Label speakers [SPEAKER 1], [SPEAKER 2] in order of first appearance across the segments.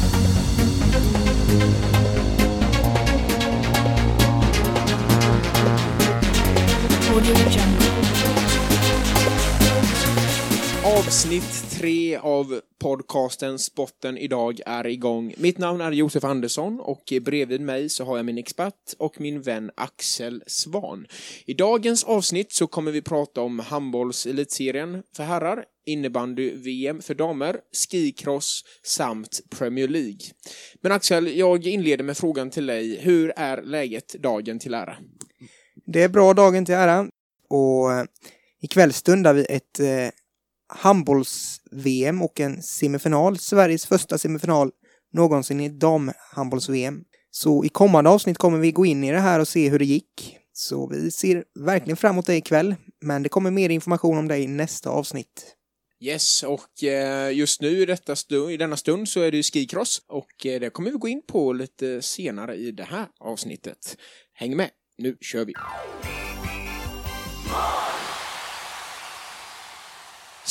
[SPEAKER 1] Thank you. Avsnitt tre av podcasten Spotten idag är igång. Mitt namn är Josef Andersson och bredvid mig så har jag min expert och min vän Axel Svan. I dagens avsnitt så kommer vi prata om handbollselitserien för herrar, innebandy-VM för damer, skicross samt Premier League. Men Axel, jag inleder med frågan till dig. Hur är läget dagen till ära?
[SPEAKER 2] Det är bra dagen till ära och eh, ikväll stundar vi ett eh, handbolls-VM och en semifinal, Sveriges första semifinal någonsin i damhandbolls-VM. Så i kommande avsnitt kommer vi gå in i det här och se hur det gick. Så vi ser verkligen fram emot det ikväll, men det kommer mer information om det i nästa avsnitt.
[SPEAKER 1] Yes, och eh, just nu i, detta stund, i denna stund så är det ju skicross och eh, det kommer vi gå in på lite senare i det här avsnittet. Häng med, nu kör vi!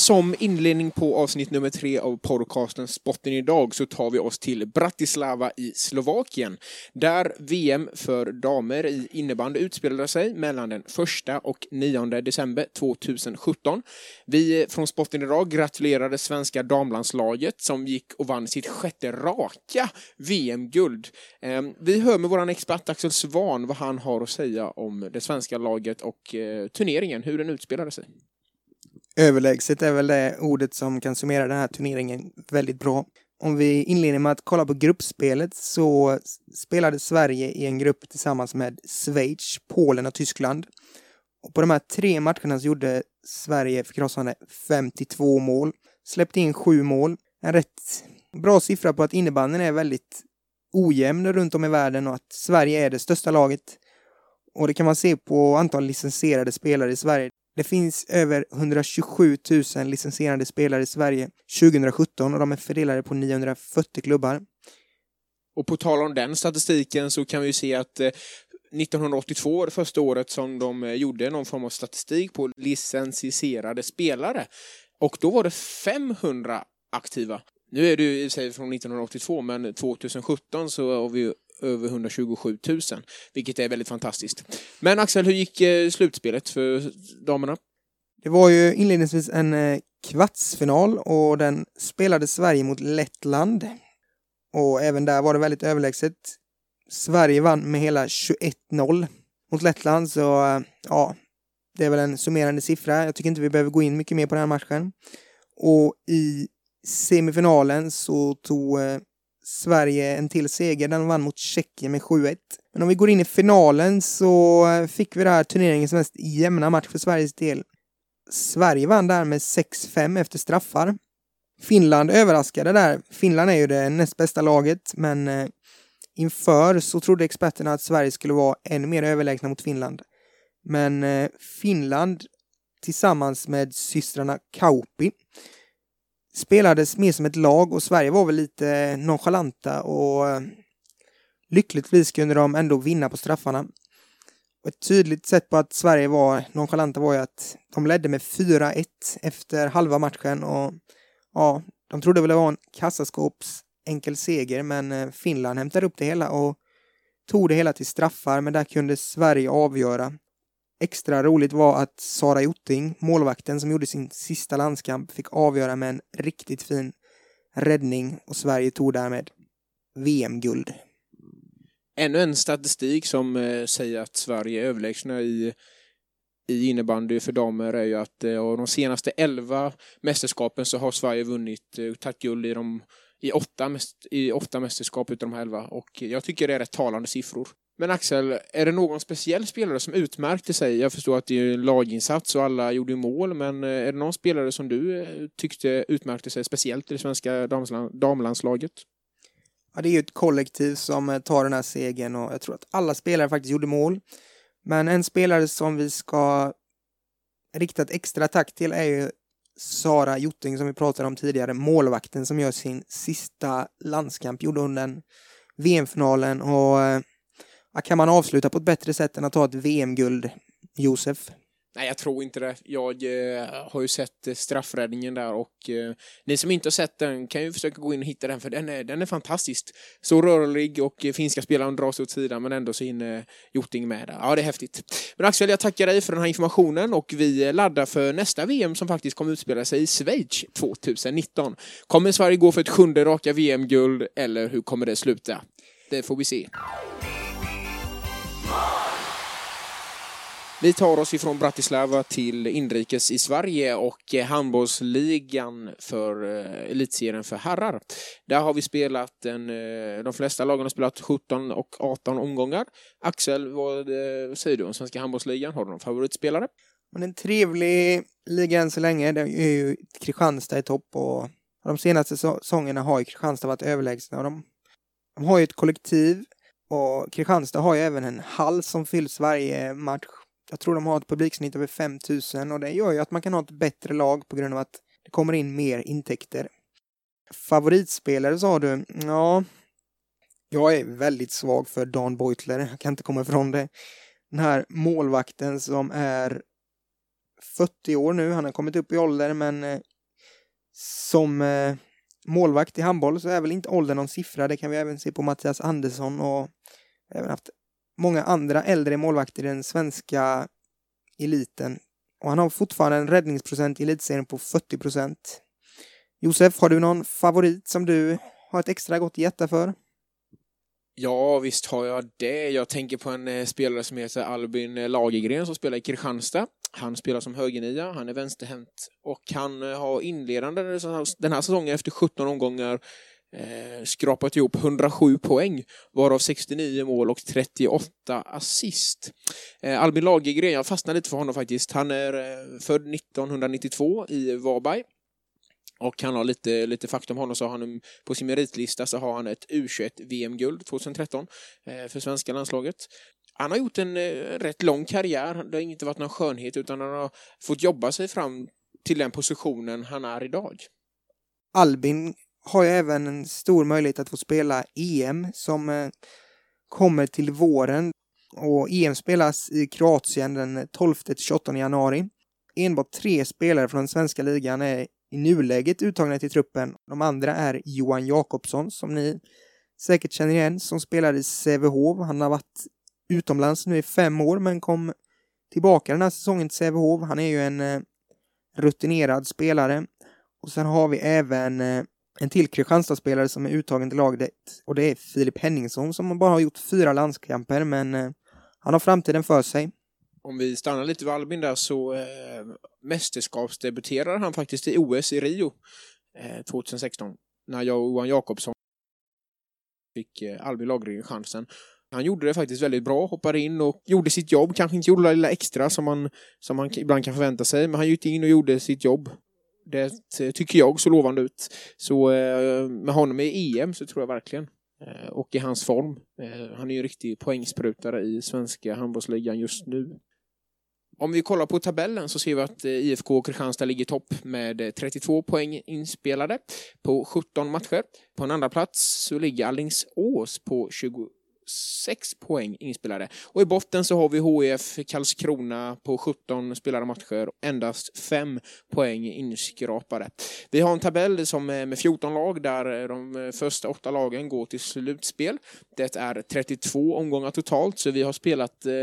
[SPEAKER 1] Som inledning på avsnitt nummer tre av podcasten Spotten idag så tar vi oss till Bratislava i Slovakien där VM för damer i innebandy utspelade sig mellan den 1 och 9 december 2017. Vi från Spotten idag gratulerade svenska damlandslaget som gick och vann sitt sjätte raka VM-guld. Ehm, vi hör med vår expert Axel Svan vad han har att säga om det svenska laget och eh, turneringen, hur den utspelade sig.
[SPEAKER 2] Överlägset är väl det ordet som kan summera den här turneringen väldigt bra. Om vi inleder med att kolla på gruppspelet så spelade Sverige i en grupp tillsammans med Schweiz, Polen och Tyskland. Och på de här tre matcherna så gjorde Sverige förkrossande 52 mål, släppte in sju mål. En rätt bra siffra på att innebandyn är väldigt ojämn runt om i världen och att Sverige är det största laget. Och det kan man se på antal licensierade spelare i Sverige. Det finns över 127 000 licensierade spelare i Sverige 2017 och de är fördelade på 940 klubbar.
[SPEAKER 1] Och på tal om den statistiken så kan vi ju se att eh, 1982 var det första året som de eh, gjorde någon form av statistik på licensierade spelare. Och då var det 500 aktiva. Nu är det ju i sig från 1982, men 2017 så har vi över 127 000, vilket är väldigt fantastiskt. Men Axel, hur gick eh, slutspelet för damerna?
[SPEAKER 2] Det var ju inledningsvis en eh, kvartsfinal och den spelade Sverige mot Lettland. Och även där var det väldigt överlägset. Sverige vann med hela 21-0 mot Lettland, så eh, ja, det är väl en summerande siffra. Jag tycker inte vi behöver gå in mycket mer på den här matchen. Och i semifinalen så tog Sverige en till seger. Den vann mot Tjeckien med 7-1. Men om vi går in i finalen så fick vi det här turneringens mest jämna match för Sveriges del. Sverige vann där med 6-5 efter straffar. Finland överraskade där. Finland är ju det näst bästa laget, men eh, inför så trodde experterna att Sverige skulle vara ännu mer överlägsna mot Finland. Men eh, Finland tillsammans med systrarna Kauppi spelades mer som ett lag och Sverige var väl lite nonchalanta och eh, lyckligtvis kunde de ändå vinna på straffarna. Och ett tydligt sätt på att Sverige var nonchalanta var ju att de ledde med 4-1 efter halva matchen och ja, de trodde väl det var en kassaskåps enkel seger men eh, Finland hämtade upp det hela och tog det hela till straffar men där kunde Sverige avgöra. Extra roligt var att Sara Jotting, målvakten som gjorde sin sista landskamp, fick avgöra med en riktigt fin räddning och Sverige tog därmed VM-guld.
[SPEAKER 1] Ännu en statistik som eh, säger att Sverige är överlägsna i, i innebandy för damer är ju att eh, av de senaste elva mästerskapen så har Sverige vunnit, och tagit guld i, de, i, åtta, i åtta mästerskap utav de här elva och jag tycker det är rätt talande siffror. Men Axel, är det någon speciell spelare som utmärkte sig? Jag förstår att det är en laginsats och alla gjorde mål, men eh, är det någon spelare som du eh, tyckte utmärkte sig speciellt i det svenska damlandslaget?
[SPEAKER 2] Ja, det är ju ett kollektiv som eh, tar den här segern och jag tror att alla spelare faktiskt gjorde mål. Men en spelare som vi ska rikta ett extra tack till är ju Sara Jotting som vi pratade om tidigare, målvakten som gör sin sista landskamp, gjorde hon den VM-finalen och kan man avsluta på ett bättre sätt än att ta ett VM-guld, Josef?
[SPEAKER 1] Nej, jag tror inte det. Jag eh, har ju sett eh, straffräddningen där och eh, ni som inte har sett den kan ju försöka gå in och hitta den för den är, den är fantastisk. Så rörlig och eh, finska spelaren dras åt sidan men ändå så hinner Joting med där. Ja, det är häftigt. Men Axel, jag tackar dig för den här informationen och vi eh, laddar för nästa VM som faktiskt kommer utspela sig i Schweiz 2019. Kommer Sverige gå för ett sjunde raka VM-guld eller hur kommer det sluta? Det får vi se. Vi tar oss ifrån Bratislava till inrikes i Sverige och eh, handbollsligan för eh, elitserien för herrar. Där har vi spelat en, eh, de flesta lagen har spelat 17 och 18 omgångar. Axel, vad säger du om svenska handbollsligan? Har du någon favoritspelare?
[SPEAKER 2] Men en trevlig liga än så länge. Det är ju Kristianstad i topp och de senaste säsongerna har ju Kristianstad varit överlägsna. De, de har ju ett kollektiv och Kristianstad har ju även en hall som fylls varje match jag tror de har ett publiksnitt över 5000 och det gör ju att man kan ha ett bättre lag på grund av att det kommer in mer intäkter. Favoritspelare sa du? Ja, jag är väldigt svag för Dan Beutler, jag kan inte komma ifrån det. Den här målvakten som är 40 år nu, han har kommit upp i ålder men eh, som eh, målvakt i handboll så är väl inte åldern någon siffra, det kan vi även se på Mattias Andersson och även haft många andra äldre målvakter i den svenska eliten. Och han har fortfarande en räddningsprocent i elitserien på 40 procent. Josef, har du någon favorit som du har ett extra gott hjärta för?
[SPEAKER 1] Ja, visst har jag det. Jag tänker på en eh, spelare som heter Albin eh, Lagergren som spelar i Kristianstad. Han spelar som högernia, han är vänsterhänt och han eh, har inledande den här säsongen efter 17 omgångar eh, skrapat ihop 107 poäng, varav 69 mål och 38 assist. Eh, Albin Lagergren, jag fastnade lite för honom faktiskt. Han är eh, född 1992 i Varberg. Och han har lite, lite faktum honom så har han på sin meritlista så har han ett U21 VM-guld 2013 eh, för svenska landslaget. Han har gjort en eh, rätt lång karriär. Det har inte varit någon skönhet utan han har fått jobba sig fram till den positionen han är idag.
[SPEAKER 2] Albin har jag även en stor möjlighet att få spela EM som eh, kommer till våren. Och EM spelas i Kroatien den 12-28 januari. Enbart tre spelare från den svenska ligan är i nuläget uttagna till truppen. De andra är Johan Jakobsson som ni säkert känner igen som spelar i Sävehof. Han har varit utomlands nu i fem år men kom tillbaka den här säsongen till Sävehof. Han är ju en eh, rutinerad spelare. Och sen har vi även eh, en till Kristianstadsspelare som är uttagen till laget och det är Filip Henningsson som bara har gjort fyra landskamper men eh, han har framtiden för sig.
[SPEAKER 1] Om vi stannar lite vid Albin där så eh, mästerskapsdebuterade han faktiskt i OS i Rio eh, 2016 när jag och Johan Jakobsson fick eh, Albin Lagergren chansen. Han gjorde det faktiskt väldigt bra, hoppade in och gjorde sitt jobb. Kanske inte gjorde det lilla extra som man, som man ibland kan förvänta sig, men han gick in och gjorde sitt jobb det tycker jag så lovande ut. Så eh, med honom i EM så tror jag verkligen. Eh, och i hans form. Eh, han är ju en riktig poängsprutare i svenska handbollsligan just nu. Om vi kollar på tabellen så ser vi att eh, IFK Kristianstad ligger i topp med eh, 32 poäng inspelade på 17 matcher. På en andra plats så ligger Allingsås på 20 sex poäng inspelade. Och i botten så har vi HIF Karlskrona på 17 spelade matcher, endast fem poäng inskrapade. Vi har en tabell som är med 14 lag där eh, de eh, första åtta lagen går till slutspel. Det är 32 omgångar totalt, så vi har spelat eh,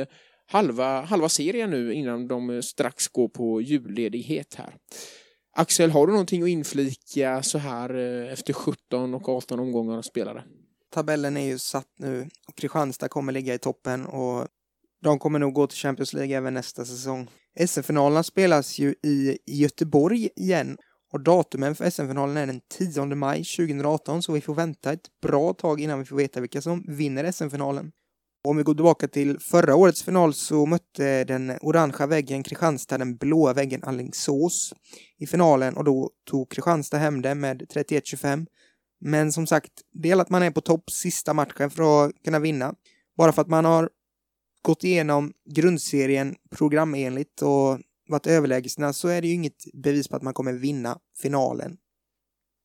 [SPEAKER 1] halva, halva serien nu innan de strax går på julledighet här. Axel, har du någonting att inflika så här efter 17 och 18 omgångar spelade?
[SPEAKER 2] Tabellen är ju satt nu. Kristianstad kommer ligga i toppen och de kommer nog gå till Champions League även nästa säsong. SM-finalerna spelas ju i Göteborg igen och datumen för SM-finalen är den 10 maj 2018 så vi får vänta ett bra tag innan vi får veta vilka som vinner SM-finalen. Om vi går tillbaka till förra årets final så mötte den orangea väggen Kristianstad den blåa väggen Alingsås i finalen och då tog Kristianstad hem det med 31-25 men som sagt, det gäller att man är på topp sista matchen för att kunna vinna. Bara för att man har gått igenom grundserien programenligt och varit överlägsna så är det ju inget bevis på att man kommer vinna finalen.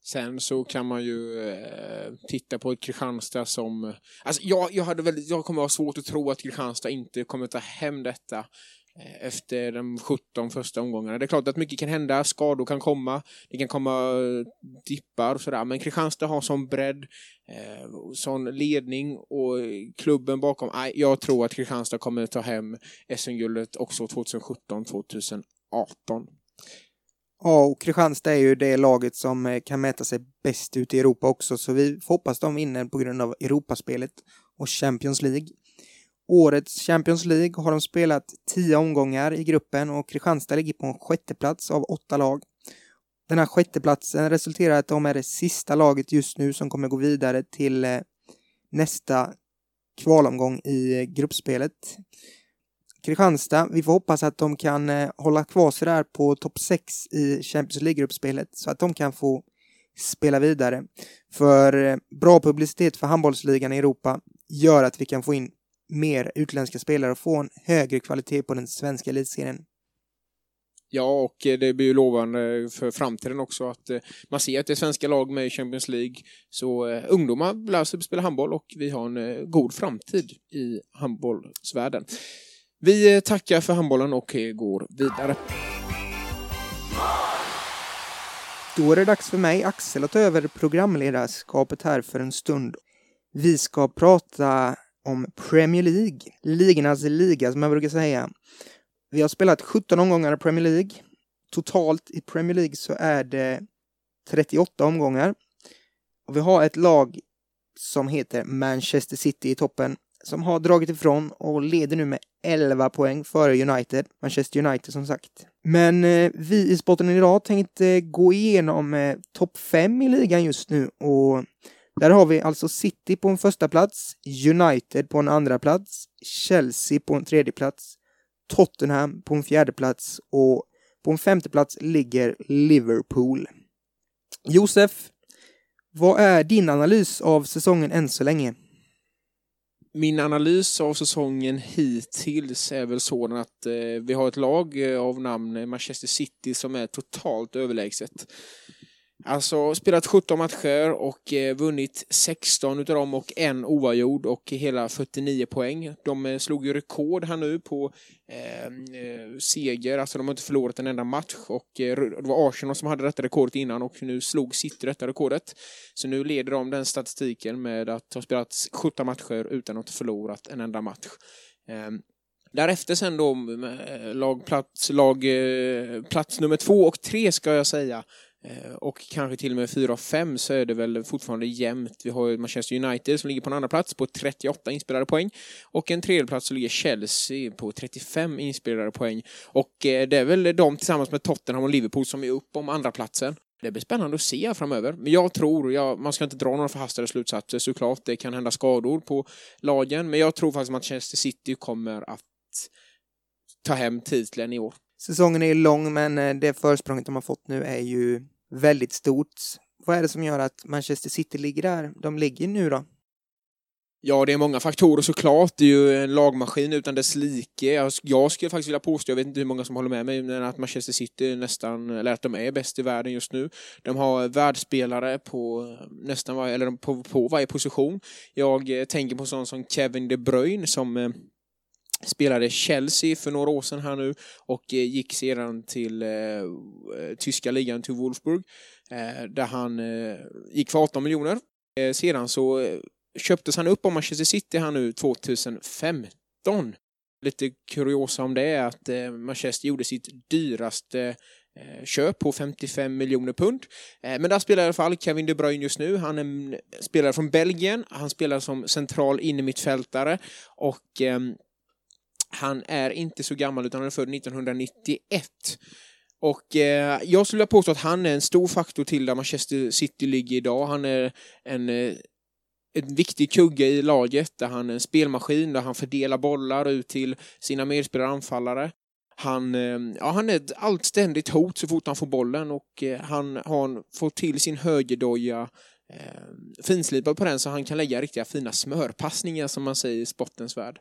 [SPEAKER 1] Sen så kan man ju eh, titta på ett Kristianstad som... Alltså jag, jag, hade väldigt, jag kommer ha svårt att tro att Kristianstad inte kommer ta hem detta. Eh, efter de 17 första omgångarna. Det är klart att mycket kan hända, skador kan komma, det kan komma eh, dippar och sådär, men Kristianstad har sån bredd, eh, sån ledning och klubben bakom. Nej, jag tror att Kristianstad kommer ta hem SM-guldet också 2017-2018.
[SPEAKER 2] Ja, och Kristianstad är ju det laget som eh, kan mäta sig bäst ut i Europa också, så vi hoppas de vinner på grund av Europaspelet och Champions League. Årets Champions League har de spelat tio omgångar i gruppen och Kristianstad ligger på en sjätteplats av åtta lag. Den här sjätteplatsen resulterar i att de är det sista laget just nu som kommer gå vidare till eh, nästa kvalomgång i eh, gruppspelet. Kristianstad, vi får hoppas att de kan eh, hålla kvar sig där på topp 6 i Champions League-gruppspelet så att de kan få spela vidare. För bra publicitet för handbollsligan i Europa gör att vi kan få in mer utländska spelare och få en högre kvalitet på den svenska elitserien.
[SPEAKER 1] Ja, och det blir ju lovande för framtiden också att man ser att det är svenska lag med i Champions League. Så ungdomar lär sig spela handboll och vi har en god framtid i handbollsvärlden. Vi tackar för handbollen och går vidare.
[SPEAKER 2] Då är det dags för mig, Axel, att ta över programledarskapet här för en stund. Vi ska prata om Premier League, ligornas liga som jag brukar säga. Vi har spelat 17 omgångar i Premier League. Totalt i Premier League så är det 38 omgångar. Och vi har ett lag som heter Manchester City i toppen som har dragit ifrån och leder nu med 11 poäng före United, Manchester United som sagt. Men eh, vi i Sporten idag tänkte gå igenom eh, topp 5 i ligan just nu och där har vi alltså City på en första plats, United på en andra plats, Chelsea på en tredje plats, Tottenham på en fjärde plats och på en femte plats ligger Liverpool. Josef, vad är din analys av säsongen än så länge?
[SPEAKER 1] Min analys av säsongen hittills är väl sådan att eh, vi har ett lag eh, av namn Manchester City som är totalt överlägset. Alltså spelat 17 matcher och eh, vunnit 16 utav dem och en oavgjord och hela 49 poäng. De eh, slog ju rekord här nu på ehm, eh, seger, alltså de har inte förlorat en enda match och eh, det var Arsenal som hade detta rekordet innan och nu slog City detta rekordet. Så nu leder de den statistiken med att ha spelat 17 matcher utan att ha förlorat en enda match. Eh, Därefter sen då lagplats, lag, eh, plats nummer två och tre ska jag säga Eh, och kanske till och med 4 av 5 så är det väl fortfarande jämnt. Vi har Manchester United som ligger på en andra plats på 38 inspelade poäng. Och en tredje plats så ligger Chelsea på 35 inspelade poäng. Och eh, det är väl de tillsammans med Tottenham och Liverpool som är upp om andra platsen. Det blir spännande att se framöver. Men jag tror, jag, man ska inte dra några förhastade slutsatser såklart. Det kan hända skador på lagen. Men jag tror faktiskt att Manchester City kommer att ta hem titeln i år.
[SPEAKER 2] Säsongen är lång, men eh, det försprånget de har fått nu är ju väldigt stort. Vad är det som gör att Manchester City ligger där de ligger nu då?
[SPEAKER 1] Ja, det är många faktorer såklart. Det är ju en lagmaskin utan dess like. Jag skulle faktiskt vilja påstå, jag vet inte hur många som håller med mig, men att Manchester City nästan, eller att de är bäst i världen just nu. De har världsspelare på nästan varje, eller på, på varje position. Jag eh, tänker på sån som Kevin De Bruyne som eh, spelade Chelsea för några år sedan här nu och eh, gick sedan till eh, eh, tyska ligan till Wolfsburg eh, där han eh, gick för 18 miljoner. Eh, sedan så eh, köptes han upp av Manchester City här nu 2015. Lite kuriosa om det är att Manchester gjorde sitt dyraste köp på 55 miljoner pund. Men där spelar i alla fall Kevin De Bruyne just nu. Han mm, är från Belgien. Han spelar som central innermittfältare och ehm, han är inte så gammal utan han är född 1991. Och eh, jag skulle vilja påstå att han är en stor faktor till där Manchester City ligger idag. Han är en, eh, en viktig kugge i laget, där han är en spelmaskin, där han fördelar bollar ut till sina medspelare och anfallare. Han, eh, ja, han är ett allt ständigt hot så fort han får bollen och eh, han har fått till sin högerdoja eh, finslipad på den så han kan lägga riktiga fina smörpassningar som man säger i spottens värld.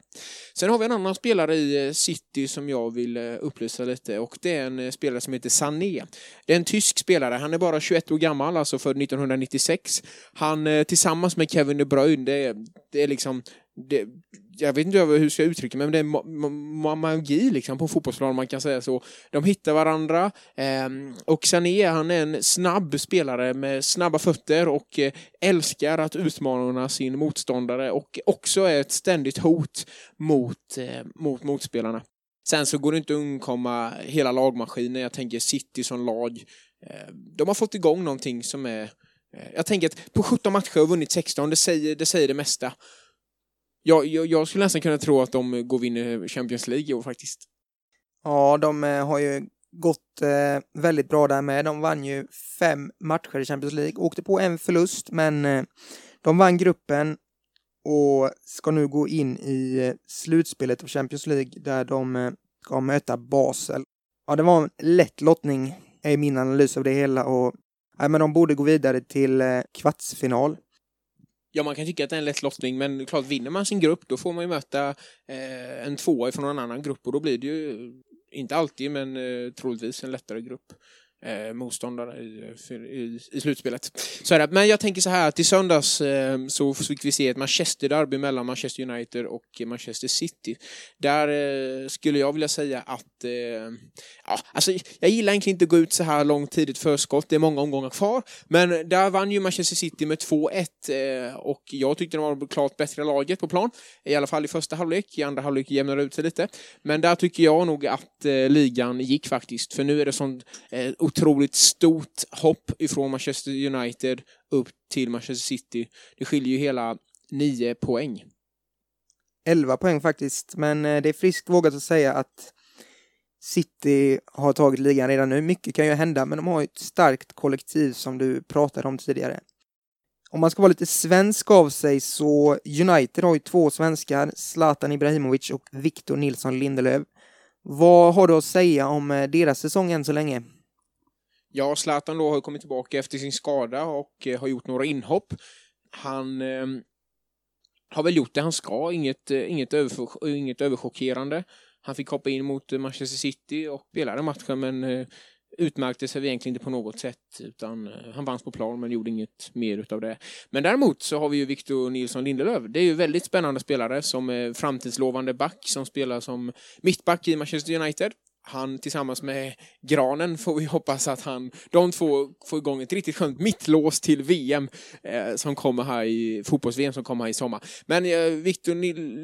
[SPEAKER 1] Sen har vi en annan spelare i eh, City som jag vill eh, upplysa lite och det är en eh, spelare som heter Sané. Det är en tysk spelare, han är bara 21 år gammal, alltså född 1996. Han tillsammans med Kevin De Bruyne, det är, det är liksom det, jag vet inte hur jag ska uttrycka mig, men det är ma ma magi liksom på fotbollsplan man kan säga så. De hittar varandra eh, och Sané han är en snabb spelare med snabba fötter och eh, älskar att utmana sin motståndare och också är ett ständigt hot mot, eh, mot motspelarna. Sen så går det inte att undkomma hela lagmaskinen. Jag tänker City som lag. Ehm, de har fått igång någonting som är... Eh, jag tänker att på 17 matcher och vunnit 16, det säger det, säger det mesta. Jag, jag, jag skulle nästan kunna tro att de går och vinner Champions League i år faktiskt.
[SPEAKER 2] Ja, de eh, har ju gått eh, väldigt bra där med. De vann ju fem matcher i Champions League, åkte på en förlust, men eh, de vann gruppen och ska nu gå in i eh, slutspelet av Champions League där de eh, ska möta Basel. Ja, det var en lätt lottning är min analys av det hela och ja, men de borde gå vidare till eh, kvartsfinal.
[SPEAKER 1] Ja, man kan tycka att det är en lätt lottning, men klart vinner man sin grupp då får man ju möta eh, en tvåa från en annan grupp och då blir det ju, inte alltid, men eh, troligtvis en lättare grupp eh, motståndare i, i, i, slutspelet. Så här. Men jag tänker så här att i söndags eh, så fick vi se ett Manchester-derby mellan Manchester United och Manchester City. Där eh, skulle jag vilja säga att eh, ja, alltså, jag gillar egentligen inte att gå ut så här långt tidigt förskott. Det är många omgångar kvar. Men där vann ju Manchester City med 2-1 eh, och jag tyckte de var klart bättre laget på plan. I alla fall i första halvlek. I andra halvlek jämnade ut sig lite. Men där tycker jag nog att eh, ligan gick faktiskt. För nu är det sånt eh, otroligt stort hopp ifrån Manchester United upp till Manchester City. Det skiljer ju hela nio poäng.
[SPEAKER 2] 11 poäng faktiskt, men eh, det är friskt vågat att säga att City har tagit ligan redan nu. Mycket kan ju hända, men de har ett starkt kollektiv som du pratade om tidigare. Om man ska vara lite svensk av sig så United har ju två svenskar, Zlatan Ibrahimovic och Victor Nilsson Lindelöf. Vad har du att säga om eh, deras säsong än så länge?
[SPEAKER 1] Ja, Zlatan då har kommit tillbaka efter sin skada och eh, har gjort några inhopp. Han eh, har väl gjort det han ska, inget, eh, inget, över, inget överchockerande. Han fick hoppa in mot eh, Manchester City och spelade matchen men eh, utmärkte sig egentligen inte på något sätt utan eh, han vann på plan men gjorde inget mer utav det. Men däremot så har vi ju Victor Nilsson Lindelöf. Det är ju väldigt spännande spelare som är framtidslovande back som spelar som mittback i Manchester United han tillsammans med Granen får vi hoppas att han, de två får igång ett riktigt skönt mittlås till VM eh, som kommer här i fotbolls-VM som kommer här i sommar. Men eh, Victor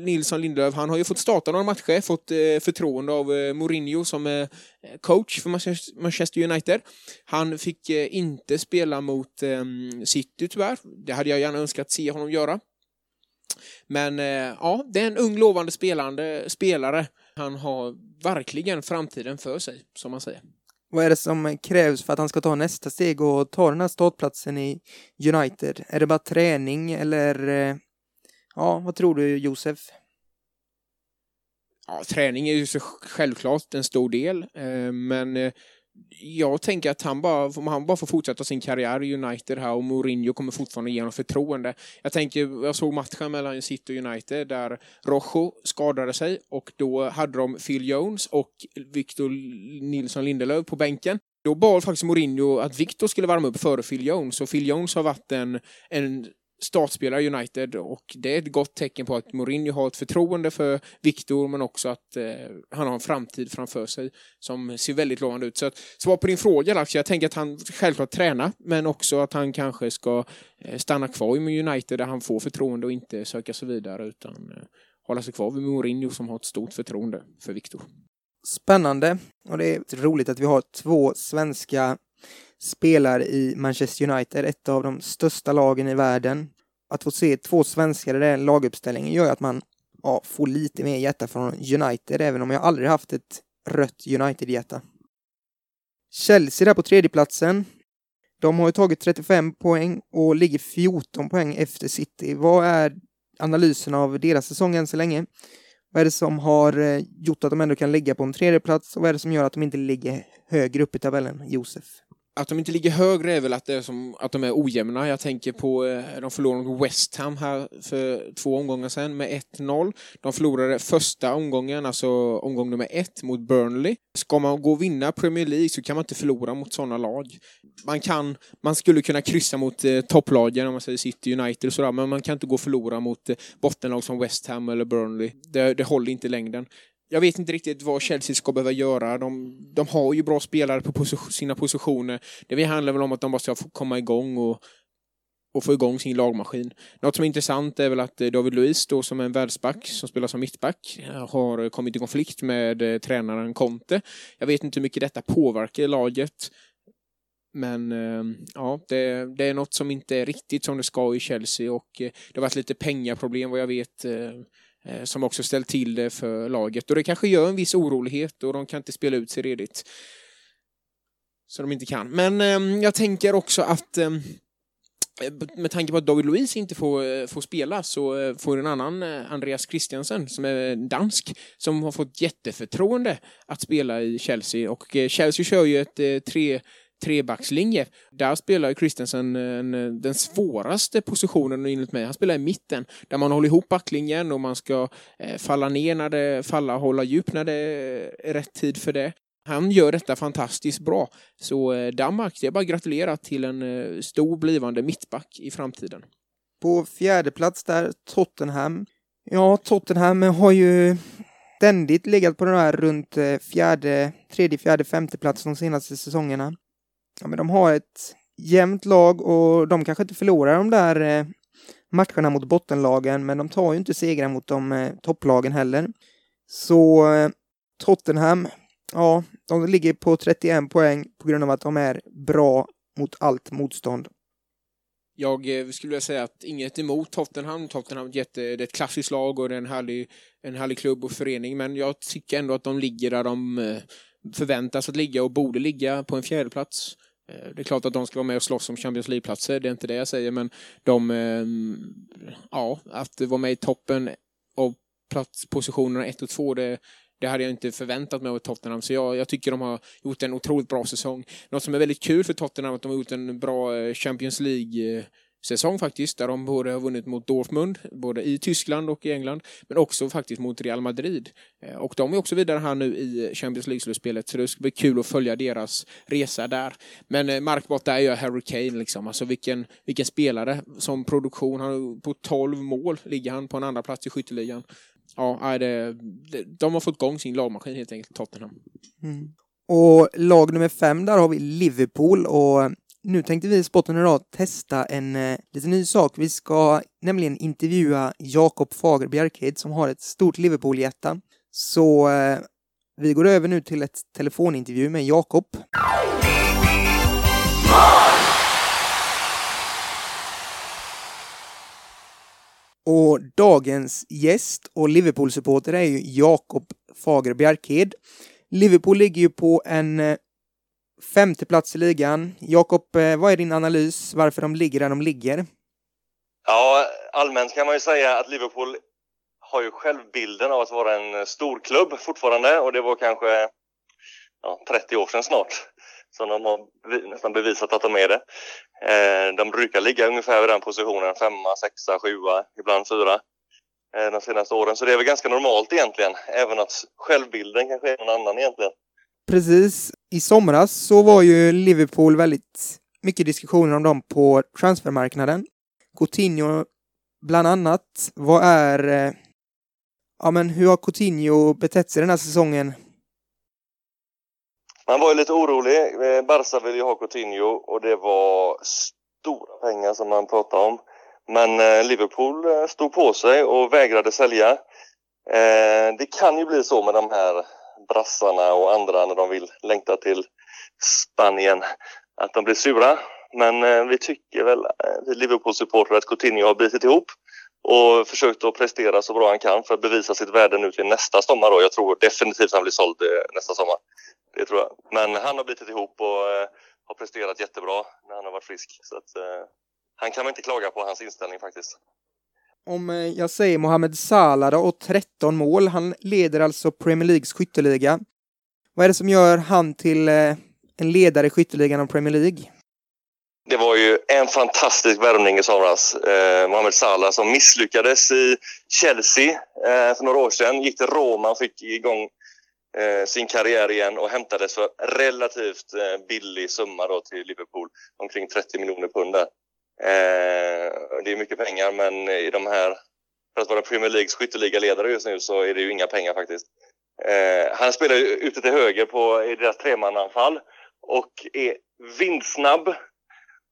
[SPEAKER 1] Nilsson Lindelöf, han har ju fått starta några matcher, fått eh, förtroende av eh, Mourinho som eh, coach för Manchester United. Han fick eh, inte spela mot eh, City tyvärr. Det hade jag gärna önskat se honom göra. Men eh, ja, det är en ung lovande spelande, spelare han har verkligen framtiden för sig, som man säger.
[SPEAKER 2] Vad är det som krävs för att han ska ta nästa steg och ta den här startplatsen i United? Är det bara träning eller eh, ja, vad tror du Josef?
[SPEAKER 1] Ja, träning är ju så självklart en stor del, eh, men eh, jag tänker att han bara, om han bara får fortsätta sin karriär i United här och Mourinho kommer fortfarande ge honom förtroende. Jag tänker, jag såg matchen mellan City och United där Rojo skadade sig och då hade de Phil Jones och Victor Nilsson Lindelöf på bänken. Då bad faktiskt Mourinho att Victor skulle värma upp före Phil Jones och Phil Jones har varit en, en startspelare i United och det är ett gott tecken på att Mourinho har ett förtroende för Victor men också att eh, han har en framtid framför sig som ser väldigt lovande ut. Så att svar på din fråga Lax, jag tänker att han självklart tränar men också att han kanske ska eh, stanna kvar i United där han får förtroende och inte söka sig vidare utan eh, hålla sig kvar vid Mourinho som har ett stort förtroende för Victor.
[SPEAKER 2] Spännande och det är roligt att vi har två svenska spelar i Manchester United, ett av de största lagen i världen. Att få se två svenskar i den laguppställningen gör att man ja, får lite mer hjärta från United, även om jag aldrig haft ett rött United-hjärta. Chelsea där på tredjeplatsen. De har ju tagit 35 poäng och ligger 14 poäng efter City. Vad är analysen av deras säsong än så länge? Vad är det som har eh, gjort att de ändå kan ligga på en tredjeplats och vad är det som gör att de inte ligger högre upp i tabellen, Josef?
[SPEAKER 1] Att de inte ligger högre är väl att, det är som, att de är ojämna. Jag tänker på, eh, de förlorade mot West Ham här för två omgångar sedan med 1-0. De förlorade första omgången, alltså omgång nummer ett, mot Burnley. Ska man gå och vinna Premier League så kan man inte förlora mot sådana lag. Man kan, man skulle kunna kryssa mot eh, topplagen, om man säger City United och sådär, men man kan inte gå och förlora mot eh, bottenlag som West Ham eller Burnley. Det, det håller inte i längden jag vet inte riktigt vad Chelsea ska behöva göra. De, de har ju bra spelare på position, sina positioner. Det handlar väl om att de bara ska få komma igång och, och få igång sin lagmaskin. Något som är intressant är väl att eh, David Luiz då som är en världsback som spelar som mittback eh, har kommit i konflikt med eh, tränaren Conte. Jag vet inte hur mycket detta påverkar laget. Men eh, ja, det, det, är något som inte är riktigt som det ska i Chelsea och det har varit lite pengaproblem vad jag vet Eh, som också ställt till det för laget. Och det kanske gör en viss orolighet och de kan inte spela ut sig redigt. Så de inte kan. Men eh, jag tänker också att ehm, eh, med tanke på att David Luiz inte får, eh, får spela så eh, får en annan eh, Andreas Christiansen som är dansk som har fått jätteförtroende att spela i Chelsea och Chelsea kör ju ett tre trebackslinje. Där spelar Christensen eh, eh, den svåraste positionen enligt mig. Han spelar i mitten, där man håller ihop backlinjen och man ska eh, falla ner när det falla, hålla djup när det är rätt tid för det. Han gör detta fantastiskt bra. Så eh, Danmark, det är bara att gratulera till en eh, stor blivande mittback i framtiden.
[SPEAKER 2] På fjärde plats där, Tottenham. Ja, Tottenham har ju ständigt legat på den här runt eh, fjärde, tredje, fjärde, femte plats de senaste säsongerna ja, men de har ett jämnt lag och de kanske inte förlorar de där eh, matcherna mot bottenlagen, men de tar ju inte segrar mot de eh, topplagen heller. Så eh, Tottenham, ja, de ligger på 31 poäng på grund av att de är bra mot allt motstånd.
[SPEAKER 1] Jag skulle vilja säga att inget emot Tottenham. Tottenham är ett, det är ett klassiskt lag och det är en härlig, en härlig klubb och förening, men jag tycker ändå att de ligger där de förväntas att ligga och borde ligga på en fjärdeplats. plats. Eh, det är klart att de ska vara med och slåss om Champions League-platser, det är inte det jag säger, men de, ehm, ja, att vara med i toppen av platspositionerna 1 och 2, det, det hade jag inte förväntat mig av Tottenham, så jag, jag, tycker de har gjort en otroligt bra säsong. Något som är väldigt kul för Tottenham är att de har gjort en bra eh, Champions League eh, säsong faktiskt, där de både har vunnit mot Dortmund, både i Tyskland och i England, men också faktiskt mot Real Madrid. Eh, och de är också vidare här nu i Champions League-slutspelet, så det ska bli kul att följa deras resa där. Men eh, där är ju Harry Kane, liksom. alltså vilken, vilken spelare som produktion. Han, på 12 mål ligger han på en andra plats i skytteligan. Ja, det, de har fått igång sin lagmaskin helt enkelt, Tottenham.
[SPEAKER 2] Mm. Och lag nummer fem, där har vi Liverpool och nu tänkte vi i Spotten idag testa en eh, lite ny sak. Vi ska nämligen intervjua Jakob Fager Bjerkhed som har ett stort Liverpool-hjärta. Så eh, vi går över nu till ett telefonintervju med Jakob. Och dagens gäst och Liverpool-supporter är ju Jakob Fager Bjerkhed. Liverpool ligger ju på en eh, Femte plats i ligan. Jakob, eh, vad är din analys varför de ligger där de ligger?
[SPEAKER 3] Ja, allmänt kan man ju säga att Liverpool har ju självbilden av att vara en stor klubb fortfarande och det var kanske ja, 30 år sedan snart som de har nästan bevisat att de är det. Eh, de brukar ligga ungefär vid den positionen, femma, sexa, sjua, ibland fyra eh, de senaste åren. Så det är väl ganska normalt egentligen, även att självbilden kanske är någon annan egentligen.
[SPEAKER 2] Precis. I somras så var ju Liverpool väldigt mycket diskussioner om dem på transfermarknaden. Coutinho bland annat. Vad är... Eh, ja, men hur har Coutinho betett sig den här säsongen?
[SPEAKER 3] Man var ju lite orolig. Eh, Barca ville ju ha Coutinho och det var stora pengar som man pratade om. Men eh, Liverpool stod på sig och vägrade sälja. Det kan ju bli så med de här brassarna och andra när de vill längta till Spanien att de blir sura. Men eh, vi tycker väl, eh, vi Liverpool-supportrar, att Coutinho har bitit ihop och försökt att prestera så bra han kan för att bevisa sitt värde nu till nästa sommar. Då. Jag tror definitivt han blir såld eh, nästa sommar. Det tror jag. Men han har bitit ihop och eh, har presterat jättebra när han har varit frisk. Så att, han kan man inte klaga på hans inställning faktiskt.
[SPEAKER 2] Om eh, jag säger Mohamed Salah då, och 13 mål, han leder alltså Premier Leagues skytteliga. Vad är det som gör han till eh, en ledare i skytteligan av Premier League.
[SPEAKER 3] Det var ju en fantastisk värvning i somras. Eh, Mohamed Salah som misslyckades i Chelsea eh, för några år sedan. Gick till Roma och fick igång eh, sin karriär igen och hämtades för relativt eh, billig summa då till Liverpool. Omkring 30 miljoner pund där. Eh, det är mycket pengar men i de här, för att vara Premier Leagues skytteligaledare just nu så är det ju inga pengar faktiskt. Eh, han spelar ju ute till höger på, i deras tremananfall och är vindsnabb.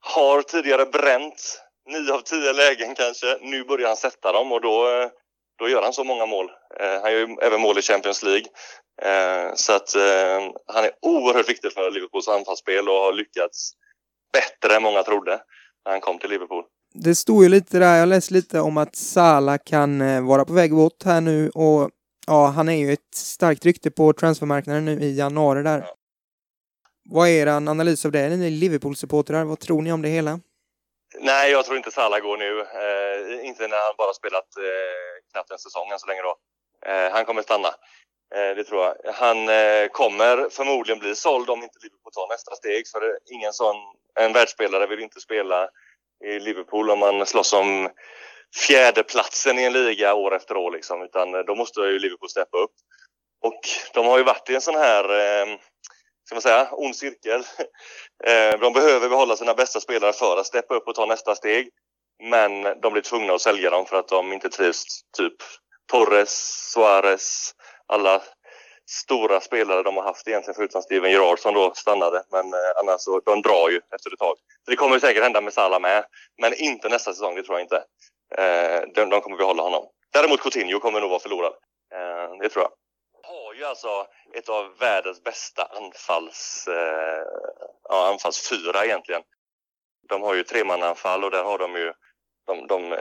[SPEAKER 3] Har tidigare bränt nio av tio lägen kanske. Nu börjar han sätta dem och då, då gör han så många mål. Eh, han gör ju även mål i Champions League. Eh, så att eh, han är oerhört viktig för Liverpools anfallsspel och har lyckats bättre än många trodde när han kom till Liverpool.
[SPEAKER 2] Det stod ju lite där, jag läste lite om att Salah kan eh, vara på väg bort här nu och ja, han är ju ett starkt rykte på transfermarknaden nu i januari där.
[SPEAKER 3] Ja.
[SPEAKER 2] Vad är er analys av det? Ni Liverpool-supportrar, vad tror ni om det hela?
[SPEAKER 3] Nej, jag tror inte Salah går nu. Eh, inte när han bara spelat eh, knappt en säsong än så länge då. Eh, han kommer stanna. Eh, det tror jag. Han eh, kommer förmodligen bli såld om inte Liverpool tar nästa steg. För ingen sån, en världsspelare vill inte spela i Liverpool om man slåss om fjärdeplatsen i en liga år efter år. Liksom. Utan eh, då måste ju Liverpool steppa upp. Och de har ju varit i en sån här eh, ska man säga, ond cirkel. Eh, de behöver behålla sina bästa spelare för att steppa upp och ta nästa steg. Men de blir tvungna att sälja dem för att de inte trivs. Typ Torres, Suarez, alla stora spelare de har haft egentligen förutom Steven Gerrard som då stannade. Men eh, annars så, de drar ju efter ett tag. Så det kommer säkert hända med Salah med. Men inte nästa säsong, det tror jag inte. Eh, de, de kommer behålla honom. Däremot Coutinho kommer nog vara förlorad. Eh, det tror jag har ju alltså ett av världens bästa anfalls, eh, ja, anfallsfyra egentligen. De har ju tremananfall och där har de ju de, de, eh,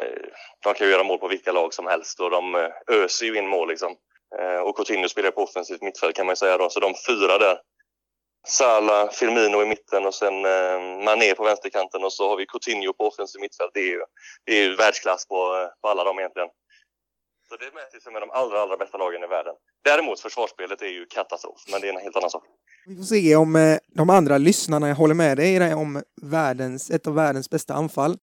[SPEAKER 3] de kan ju göra mål på vilka lag som helst och de eh, öser ju in mål liksom. Eh, och Coutinho spelar på offensivt mittfält kan man ju säga då, så de fyra där. Salah, Firmino i mitten och sen eh, Mané på vänsterkanten och så har vi Coutinho på offensivt mittfält. Det är ju, det är ju världsklass på, eh, på alla dem egentligen. Så det mäts ju med de allra, allra bästa lagen i världen. Däremot försvarsspelet är ju katastrof, men det är en helt annan sak.
[SPEAKER 2] Vi får se om eh, de andra lyssnarna håller med dig om världens, ett av världens bästa anfall.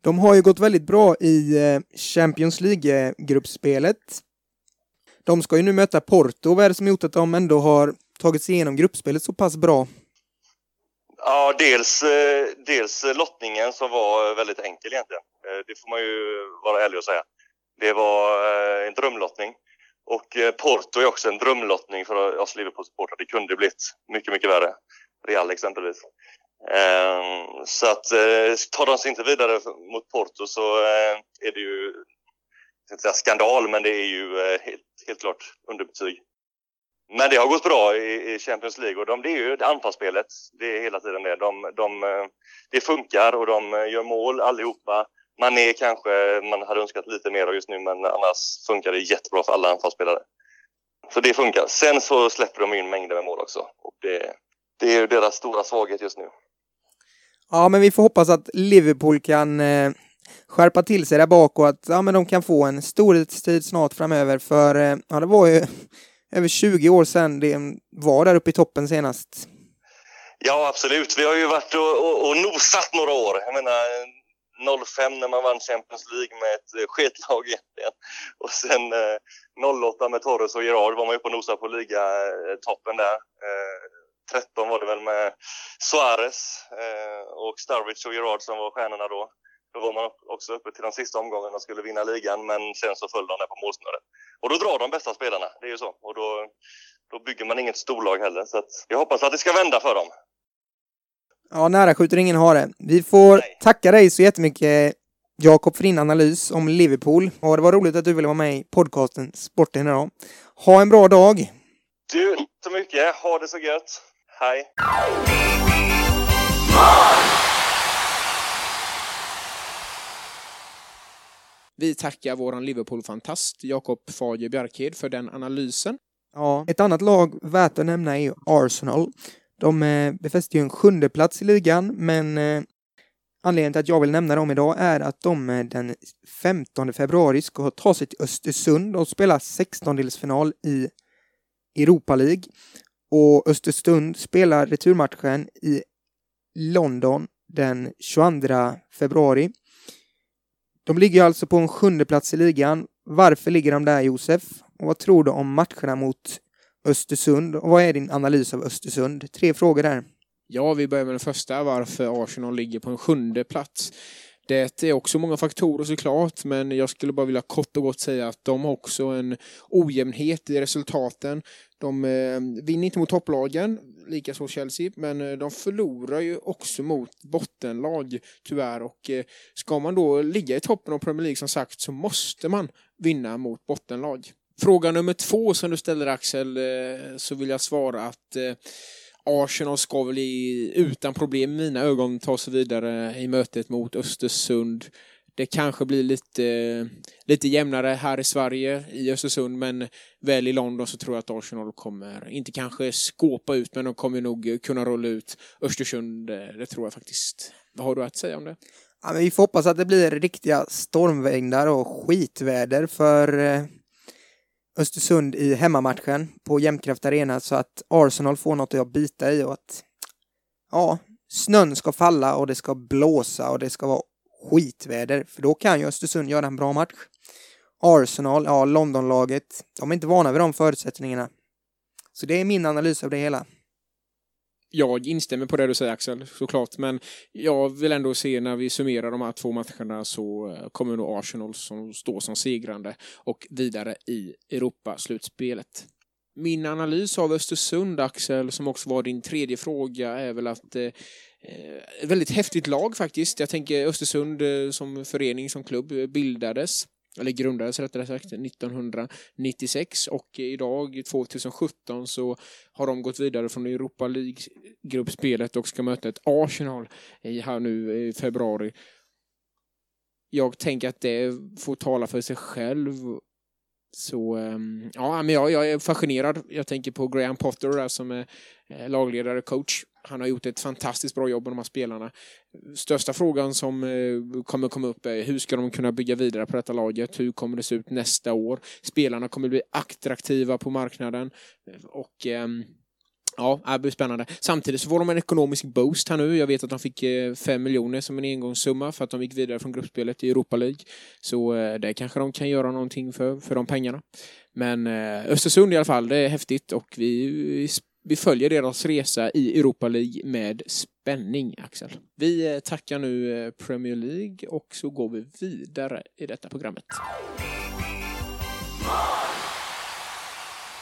[SPEAKER 2] De har ju gått väldigt bra i Champions League-gruppspelet. De ska ju nu möta Porto. Vad är det som gjort att de ändå har tagit sig igenom gruppspelet så pass bra?
[SPEAKER 3] Ja, dels, eh, dels lottningen som var väldigt enkel egentligen. Eh, det får man ju vara ärlig och säga. Det var eh, en drömlottning. Och Porto är också en drömlottning för oss Liverpool-supportrar. Det kunde blivit mycket, mycket värre. Real exempelvis. Ehm, så att tar de sig inte vidare mot Porto så är det ju, inte säga skandal, men det är ju eh, helt, helt klart underbetyg. Men det har gått bra i, Champions League och de, det är ju anfallsspelet. Det är hela tiden det. De, de, eh, det funkar och de eh, gör mål allihopa. Man är kanske, man hade önskat lite mer just nu men annars funkar det jättebra för alla anfallsspelare. Så det funkar. Sen så släpper de in mängder med mål också. Och det, det är ju deras stora svaghet just nu.
[SPEAKER 2] Ja, men vi får hoppas att Liverpool kan eh, skärpa till sig där bak och att ja, men de kan få en storhetstid snart framöver. För eh, ja, det var ju över 20 år sedan det var där uppe i toppen senast.
[SPEAKER 3] Ja, absolut. Vi har ju varit och, och, och nosat några år. Jag menar, 05 när man vann Champions League med ett eh, sketlag egentligen. Och sen eh, 08 med Torres och Gerard var man ju på nosa på ligatoppen där. Eh, 13 var det väl med Suarez eh, och Starwich och Gerard som var stjärnorna då. Då var man också uppe till de sista omgångarna och skulle vinna ligan men sen så föll de där på målsnöret. Och då drar de bästa spelarna, det är ju så. Och då, då bygger man inget storlag heller. Så jag hoppas att det ska vända för dem.
[SPEAKER 2] Ja, nära skjuter ingen har det. Vi får Nej. tacka dig så jättemycket Jakob för din analys om Liverpool. Och det var roligt att du ville vara med i podcasten Sporten idag. Ha en bra dag!
[SPEAKER 3] Du, så mycket. Ha det så gött. Hej!
[SPEAKER 1] Vi tackar våran Liverpool-fantast Jakob Fager Bjarkhed för den analysen.
[SPEAKER 2] Ja, ett annat lag värt att nämna är Arsenal. De eh, befäste ju en sjunde plats i ligan, men eh, anledningen till att jag vill nämna dem idag är att de eh, den 15 februari ska ta sig till Östersund och spela 16-delsfinal i Europa League. Och Östersund spelar returmatchen i London den 22 februari. De ligger alltså på en sjunde plats i ligan. Varför ligger de där Josef? Och vad tror du om matcherna mot Östersund? Och vad är din analys av Östersund? Tre frågor där.
[SPEAKER 1] Ja, vi börjar med den första, varför Arsenal ligger på en sjunde plats. Det är också många faktorer såklart, men jag skulle bara vilja kort och gott säga att de har också en ojämnhet i resultaten. De eh, vinner inte mot topplagen, likaså Chelsea, men eh, de förlorar ju också mot bottenlag tyvärr och eh, ska man då ligga i toppen av Premier League som sagt så måste man vinna mot bottenlag. Fråga nummer två som du ställer Axel, eh, så vill jag svara att eh, Arsenal ska väl i, utan problem i mina ögon ta sig vidare i mötet mot Östersund. Det kanske blir lite, lite jämnare här i Sverige i Östersund men väl i London så tror jag att Arsenal kommer, inte kanske skåpa ut men de kommer nog kunna rulla ut Östersund. Eh, det tror jag faktiskt. Vad har du att säga om det?
[SPEAKER 2] Ja, men vi får hoppas att det blir riktiga stormvägnar och skitväder för eh, Östersund i hemmamatchen på Jämtkraft Arena så att Arsenal får något att bita i och att ja, snön ska falla och det ska blåsa och det ska vara skitväder för då kan ju Östersund göra en bra match. Arsenal, ja, Londonlaget, de är inte vana vid de förutsättningarna. Så det är min analys av det hela
[SPEAKER 1] jag instämmer på det du säger Axel, såklart. Men jag vill ändå se när vi summerar de här två matcherna så eh, kommer nog Arsenal som står som segrande och vidare i Europa-slutspelet. Min analys av Östersund, Axel, som också var din tredje fråga, är väl att eh, ett väldigt häftigt lag faktiskt. Jag tänker Östersund eh, som förening, som klubb, eh, bildades eller grundades rättare sagt 1996 och idag 2017 så har de gått vidare från Europa League-gruppspelet och ska möta ett Arsenal i här nu i februari. Jag tänker att det får tala för sig själv. Så ehm, ja, men jag, jag är fascinerad. Jag tänker på Graham Potter där som är eh, lagledare och coach han har gjort ett fantastiskt bra jobb med de här spelarna. Största frågan som eh, kommer komma upp är hur ska de kunna bygga vidare på detta laget? Hur kommer det se ut nästa år? Spelarna kommer bli attraktiva på marknaden och ehm, Ja, det blir spännande. Samtidigt så får de en ekonomisk boost här nu. Jag vet att de fick eh, 5 miljoner som en engångssumma för att de gick vidare från gruppspelet i Europa League. Så eh, det kanske de kan göra någonting för, för de pengarna. Men Östersund i alla fall, det är häftigt och vi vi följer deras resa i Europa League med spänning, Axel. Vi eh, tackar nu eh, Premier League och så går vi vidare i detta programmet.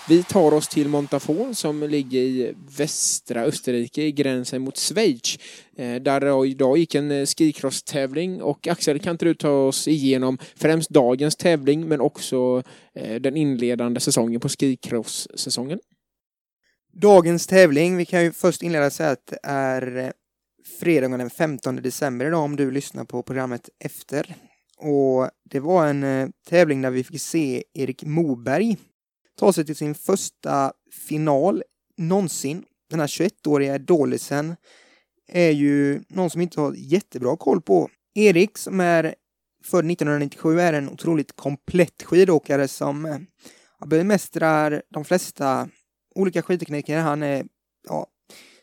[SPEAKER 1] Vi tar oss till Montafon som ligger i västra Österrike i gränsen mot Schweiz. Eh, där idag gick en skikross-tävling och Axel kan inte du ta oss igenom främst dagens tävling men också den inledande säsongen på skikross-säsongen?
[SPEAKER 2] Dagens tävling, vi kan ju först inleda och säga att det är eh, fredagen den 15 december idag om du lyssnar på programmet efter. Och det var en eh, tävling där vi fick se Erik Moberg ta sig till sin första final någonsin. Den här 21-åriga idolisen är ju någon som inte har jättebra koll på. Erik som är född 1997 är en otroligt komplett skidåkare som eh, bemästrar de flesta olika skidtekniker. Han är, ja,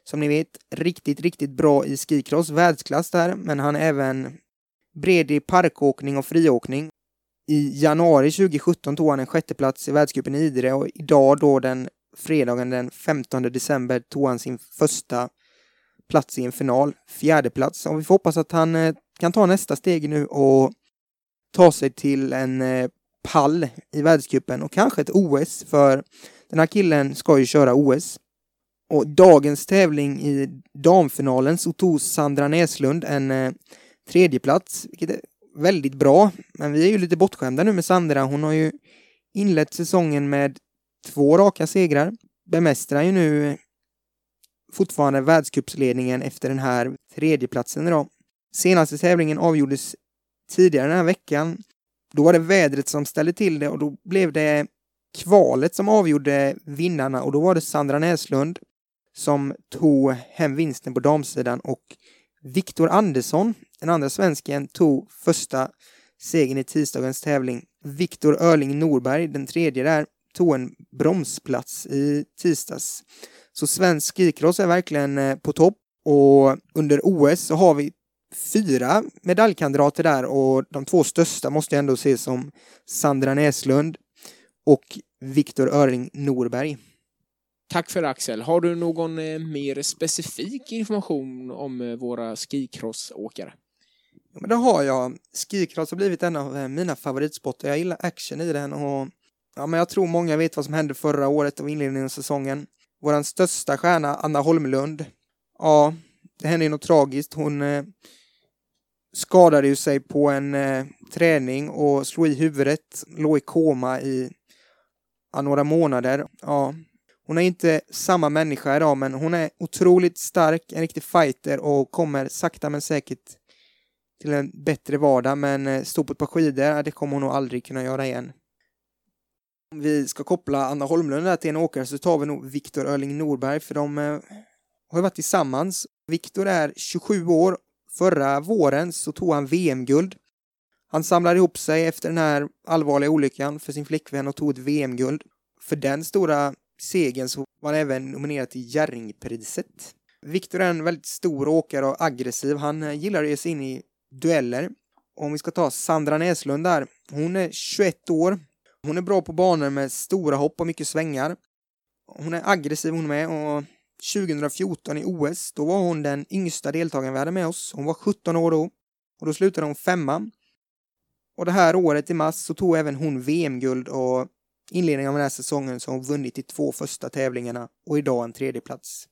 [SPEAKER 2] som ni vet, riktigt, riktigt bra i skikross, världsklass där, men han är även bred i parkåkning och friåkning. I januari 2017 tog han en sjätteplats i världscupen i Idre och idag då den fredagen den 15 december tog han sin första plats i en final, fjärde plats. Och vi får hoppas att han eh, kan ta nästa steg nu och ta sig till en eh, pall i världscupen och kanske ett OS för den här killen ska ju köra OS. Och dagens tävling i damfinalen så tog Sandra Näslund en eh, tredjeplats, vilket är väldigt bra. Men vi är ju lite bortskämda nu med Sandra. Hon har ju inlett säsongen med två raka segrar. Bemästrar ju nu fortfarande världscupsledningen efter den här tredjeplatsen idag. Senaste tävlingen avgjordes tidigare den här veckan. Då var det vädret som ställde till det och då blev det kvalet som avgjorde vinnarna och då var det Sandra Näslund som tog hem vinsten på damsidan och Viktor Andersson, den andra svensken, tog första segern i tisdagens tävling. Viktor Örling Norberg, den tredje där, tog en bromsplats i tisdags. Så svensk skikross är verkligen eh, på topp och under OS så har vi fyra medaljkandidater där och de två största måste jag ändå se som Sandra Näslund och Viktor Öring Norberg.
[SPEAKER 1] Tack för Axel. Har du någon eh, mer specifik information om eh, våra skikrossåkare?
[SPEAKER 2] Ja, men det har jag. Skikross har blivit en av eh, mina favoritsporter. Jag gillar action i den och ja, men jag tror många vet vad som hände förra året och inledningen av säsongen. Vår största stjärna, Anna Holmlund. Ja, det hände ju något tragiskt. Hon skadade ju sig på en träning och slog i huvudet, låg i koma i ja, några månader. Ja, hon är inte samma människa idag, men hon är otroligt stark, en riktig fighter och kommer sakta men säkert till en bättre vardag, men eh, stå på ett par skidor, det kommer hon nog aldrig kunna göra igen. Om vi ska koppla Anna Holmlund där till en åkare så tar vi nog Viktor Örling Norberg, för de eh, har ju varit tillsammans. Viktor är 27 år. Förra våren så tog han VM-guld. Han samlade ihop sig efter den här allvarliga olyckan för sin flickvän och tog ett VM-guld. För den stora segern så var han även nominerad till Jerringpriset. Viktor är en väldigt stor åkare och aggressiv. Han eh, gillar att ge sig in i dueller. Om vi ska ta Sandra Näslund där. Hon är 21 år. Hon är bra på banor med stora hopp och mycket svängar. Hon är aggressiv hon med och 2014 i OS, då var hon den yngsta deltagaren vi hade med oss. Hon var 17 år då. Och då slutade hon femma. Och det här året i mars så tog även hon VM-guld och inledningen av den här säsongen så har hon vunnit de två första tävlingarna och idag en tredje plats.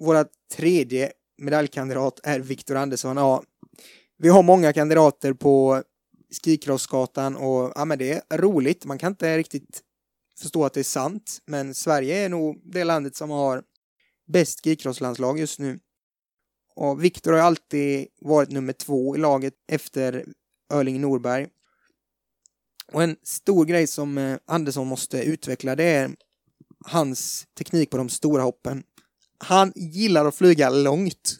[SPEAKER 2] Våra tredje medaljkandidat är Viktor Andersson. Ja, vi har många kandidater på Skikrossgatan och ja, men det är roligt. Man kan inte riktigt förstå att det är sant, men Sverige är nog det landet som har bäst skikrosslandslag just nu. Och Viktor har alltid varit nummer två i laget efter Örling Norberg. Och en stor grej som eh, Andersson måste utveckla det är hans teknik på de stora hoppen. Han gillar att flyga långt.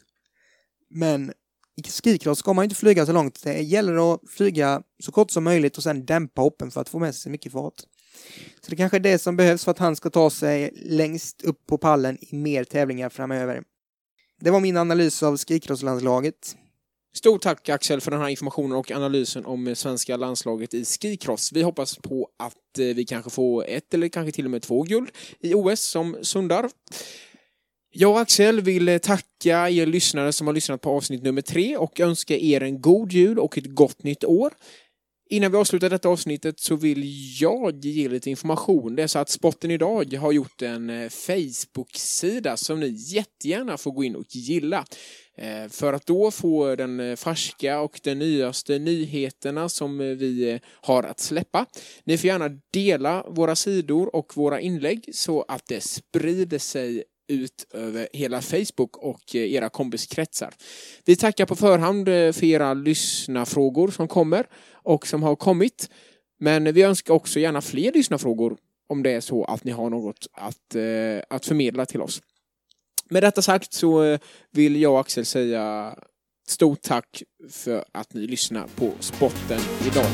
[SPEAKER 2] Men i skikross ska man inte flyga så långt. Det gäller att flyga så kort som möjligt och sen dämpa hoppen för att få med sig mycket fart. Så det kanske är det som behövs för att han ska ta sig längst upp på pallen i mer tävlingar framöver. Det var min analys av skikrosslandslaget.
[SPEAKER 1] Stort tack Axel för den här informationen och analysen om svenska landslaget i skikross. Vi hoppas på att eh, vi kanske får ett eller kanske till och med två guld i OS som Sundar. Jag och Axel vill eh, tacka er lyssnare som har lyssnat på avsnitt nummer tre och önska er en god jul och ett gott nytt år. Innan vi avslutar detta avsnittet så vill jag ge lite information. Det är så att Spotten idag har gjort en eh, Facebook-sida som ni jättegärna får gå in och gilla. Eh, för att då få den eh, färska och den nyaste nyheterna som eh, vi har att släppa. Ni får gärna dela våra sidor och våra inlägg så att det sprider sig ut över hela Facebook och era kompiskretsar. Vi tackar på förhand för era lyssnarfrågor som kommer och som har kommit. Men vi önskar också gärna fler lyssnarfrågor om det är så att ni har något att, att förmedla till oss. Med detta sagt så eh, vill jag och Axel säga stort tack för att ni lyssnar på Spotten idag.